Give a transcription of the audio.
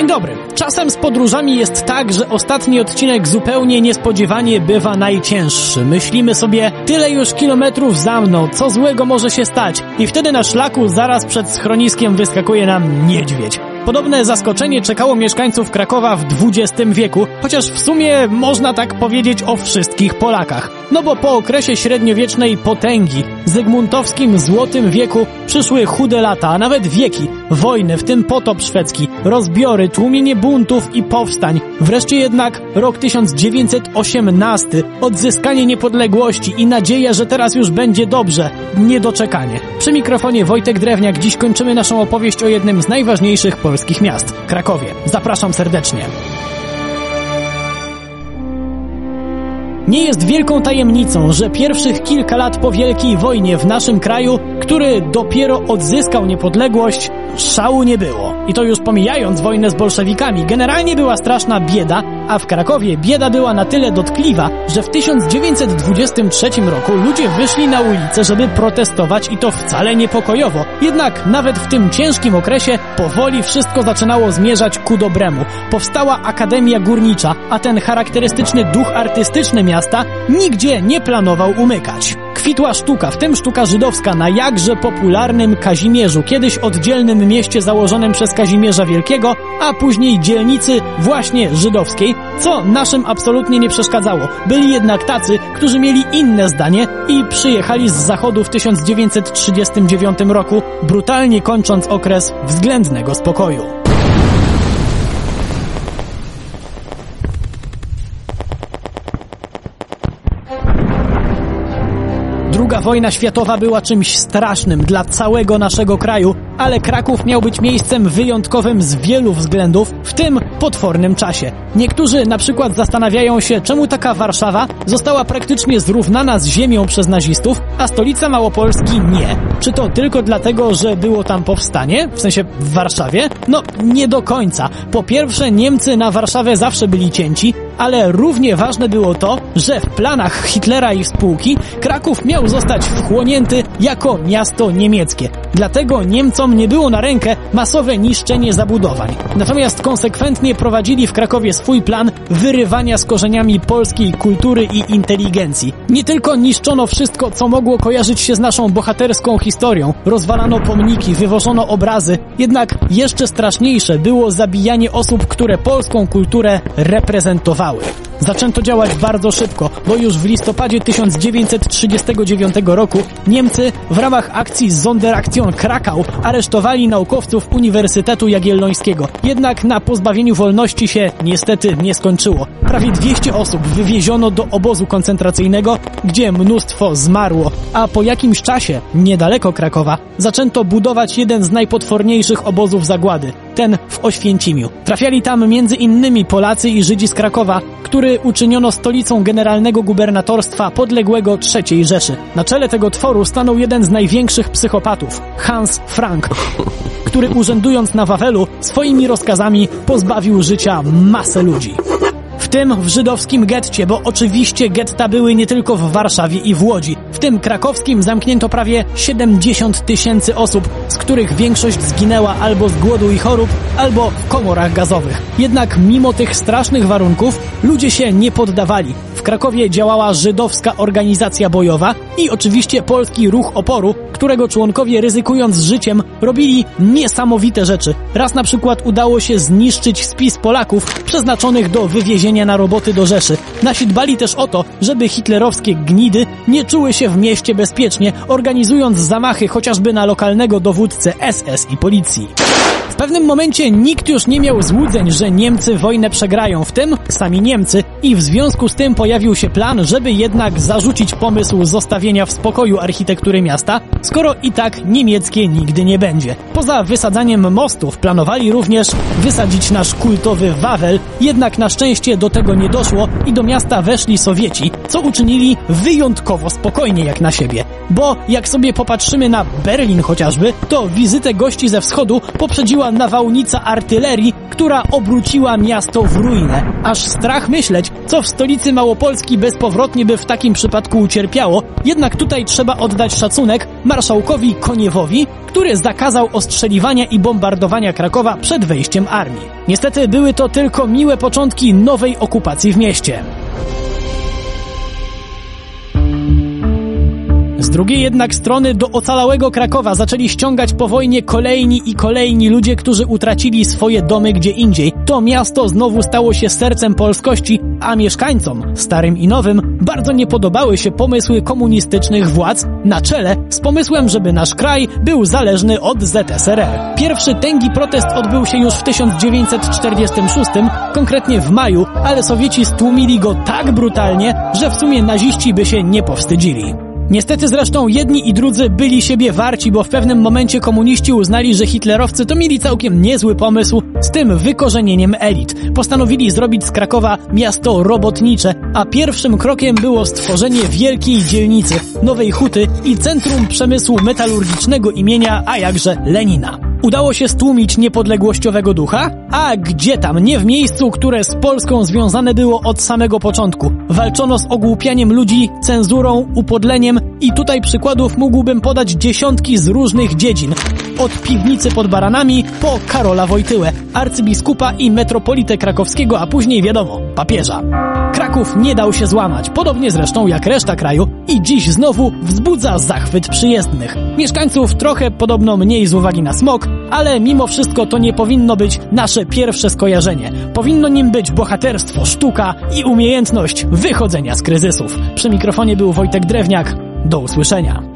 Dzień dobry. Czasem z podróżami jest tak, że ostatni odcinek zupełnie niespodziewanie bywa najcięższy. Myślimy sobie, tyle już kilometrów za mną, co złego może się stać? I wtedy na szlaku zaraz przed schroniskiem wyskakuje nam niedźwiedź. Podobne zaskoczenie czekało mieszkańców Krakowa w XX wieku, chociaż w sumie można tak powiedzieć o wszystkich Polakach. No bo po okresie średniowiecznej potęgi, zygmuntowskim złotym wieku przyszły chude lata, a nawet wieki, wojny, w tym potop szwedzki, rozbiory, tłumienie buntów i powstań. Wreszcie jednak rok 1918, odzyskanie niepodległości i nadzieja, że teraz już będzie dobrze. Niedoczekanie. Przy mikrofonie Wojtek Drewniak dziś kończymy naszą opowieść o jednym z najważniejszych polskich miast, Krakowie. Zapraszam serdecznie. Nie jest wielką tajemnicą, że pierwszych kilka lat po Wielkiej Wojnie w naszym kraju, który dopiero odzyskał niepodległość, szału nie było. I to już pomijając wojnę z bolszewikami, generalnie była straszna bieda, a w Krakowie bieda była na tyle dotkliwa, że w 1923 roku ludzie wyszli na ulicę, żeby protestować i to wcale niepokojowo. Jednak nawet w tym ciężkim okresie powoli wszystko zaczynało zmierzać ku dobremu. Powstała Akademia Górnicza, a ten charakterystyczny duch artystyczny miasta nigdzie nie planował umykać. Kwitła sztuka, w tym sztuka żydowska na jakże popularnym Kazimierzu, kiedyś oddzielnym mieście założonym przez Kazimierza Wielkiego, a później dzielnicy właśnie żydowskiej, co naszym absolutnie nie przeszkadzało. Byli jednak tacy, którzy mieli inne zdanie i przyjechali z zachodu w 1939 roku, brutalnie kończąc okres względnego spokoju. Wojna światowa była czymś strasznym dla całego naszego kraju, ale Kraków miał być miejscem wyjątkowym z wielu względów, w tym potwornym czasie. Niektórzy na przykład zastanawiają się, czemu taka Warszawa została praktycznie zrównana z ziemią przez nazistów, a stolica Małopolski nie. Czy to tylko dlatego, że było tam powstanie? W sensie w Warszawie? No, nie do końca. Po pierwsze, Niemcy na Warszawę zawsze byli cięci, ale równie ważne było to, że w planach Hitlera i spółki Kraków miał zostać wchłonięty jako miasto niemieckie. Dlatego Niemcom nie było na rękę masowe niszczenie zabudowań. Natomiast konsekwentnie prowadzili w Krakowie swój plan wyrywania z korzeniami polskiej kultury i inteligencji. Nie tylko niszczono wszystko, co mogło kojarzyć się z naszą bohaterską historią, rozwalano pomniki, wywożono obrazy, jednak jeszcze straszniejsze było zabijanie osób, które polską kulturę reprezentowały. Zaczęto działać bardzo szybko, bo już w listopadzie 1939 roku Niemcy w ramach akcji Sonderaktion Krakau aresztowali naukowców Uniwersytetu Jagiellońskiego. Jednak na pozbawieniu wolności się niestety nie skończyło. Prawie 200 osób wywieziono do obozu koncentracyjnego, gdzie mnóstwo zmarło, a po jakimś czasie, niedaleko Krakowa, zaczęto budować jeden z najpotworniejszych obozów zagłady, ten w Oświęcimiu. Trafiali tam między innymi Polacy i Żydzi z Krakowa, który uczyniono stolicą generalnego gubernatorstwa podległego III Rzeszy. Na czele tego tworu stanął jeden z największych psychopatów, Hans Frank, który urzędując na Wawelu swoimi rozkazami pozbawił życia masę ludzi. Tym w żydowskim getcie, bo oczywiście getta były nie tylko w Warszawie i w Łodzi. W tym krakowskim zamknięto prawie 70 tysięcy osób, z których większość zginęła albo z głodu i chorób, albo w komorach gazowych. Jednak mimo tych strasznych warunków ludzie się nie poddawali. W Krakowie działała żydowska organizacja bojowa i oczywiście polski ruch oporu, którego członkowie ryzykując życiem robili niesamowite rzeczy. Raz na przykład udało się zniszczyć spis Polaków przeznaczonych do wywiezienia na roboty do Rzeszy. Nasi dbali też o to, żeby hitlerowskie gnidy nie czuły się w mieście bezpiecznie, organizując zamachy chociażby na lokalnego dowódcę SS i policji. W pewnym momencie nikt już nie miał złudzeń, że Niemcy wojnę przegrają, w tym sami Niemcy, i w związku z tym pojawił się plan, żeby jednak zarzucić pomysł zostawienia w spokoju architektury miasta, skoro i tak niemieckie nigdy nie będzie. Poza wysadzaniem mostów planowali również wysadzić nasz kultowy Wawel, jednak na szczęście do tego nie doszło i do miasta weszli Sowieci, co uczynili wyjątkowo spokojnie jak na siebie. Bo jak sobie popatrzymy na Berlin chociażby, to wizytę gości ze wschodu poprzedziła nawałnica artylerii, która obróciła miasto w ruinę. Aż strach myśleć, co w stolicy Małopolski bezpowrotnie by w takim przypadku ucierpiało, jednak tutaj trzeba oddać szacunek marszałkowi Koniewowi, który zakazał ostrzeliwania i bombardowania Krakowa przed wejściem armii. Niestety były to tylko miłe początki nowej okupacji w mieście. Z drugiej jednak strony do ocalałego Krakowa zaczęli ściągać po wojnie kolejni i kolejni ludzie, którzy utracili swoje domy gdzie indziej. To miasto znowu stało się sercem polskości, a mieszkańcom, starym i nowym, bardzo nie podobały się pomysły komunistycznych władz na czele z pomysłem, żeby nasz kraj był zależny od ZSRR. Pierwszy tęgi protest odbył się już w 1946, konkretnie w maju, ale Sowieci stłumili go tak brutalnie, że w sumie naziści by się nie powstydzili. Niestety zresztą jedni i drudzy byli siebie warci, bo w pewnym momencie komuniści uznali, że hitlerowcy to mieli całkiem niezły pomysł z tym wykorzenieniem elit. Postanowili zrobić z Krakowa miasto robotnicze, a pierwszym krokiem było stworzenie wielkiej dzielnicy, nowej huty i centrum przemysłu metalurgicznego imienia, a jakże Lenina. Udało się stłumić niepodległościowego ducha? A gdzie tam, nie w miejscu, które z Polską związane było od samego początku. Walczono z ogłupianiem ludzi, cenzurą, upodleniem i tutaj przykładów mógłbym podać dziesiątki z różnych dziedzin. Od piwnicy pod baranami po Karola Wojtyłę, arcybiskupa i metropolitę krakowskiego, a później wiadomo, papieża. Kraków nie dał się złamać, podobnie zresztą jak reszta kraju i dziś znowu wzbudza zachwyt przyjezdnych. Mieszkańców trochę podobno mniej z uwagi na smog, ale mimo wszystko to nie powinno być nasze pierwsze skojarzenie. Powinno nim być bohaterstwo, sztuka i umiejętność wychodzenia z kryzysów. Przy mikrofonie był Wojtek Drewniak. Do usłyszenia.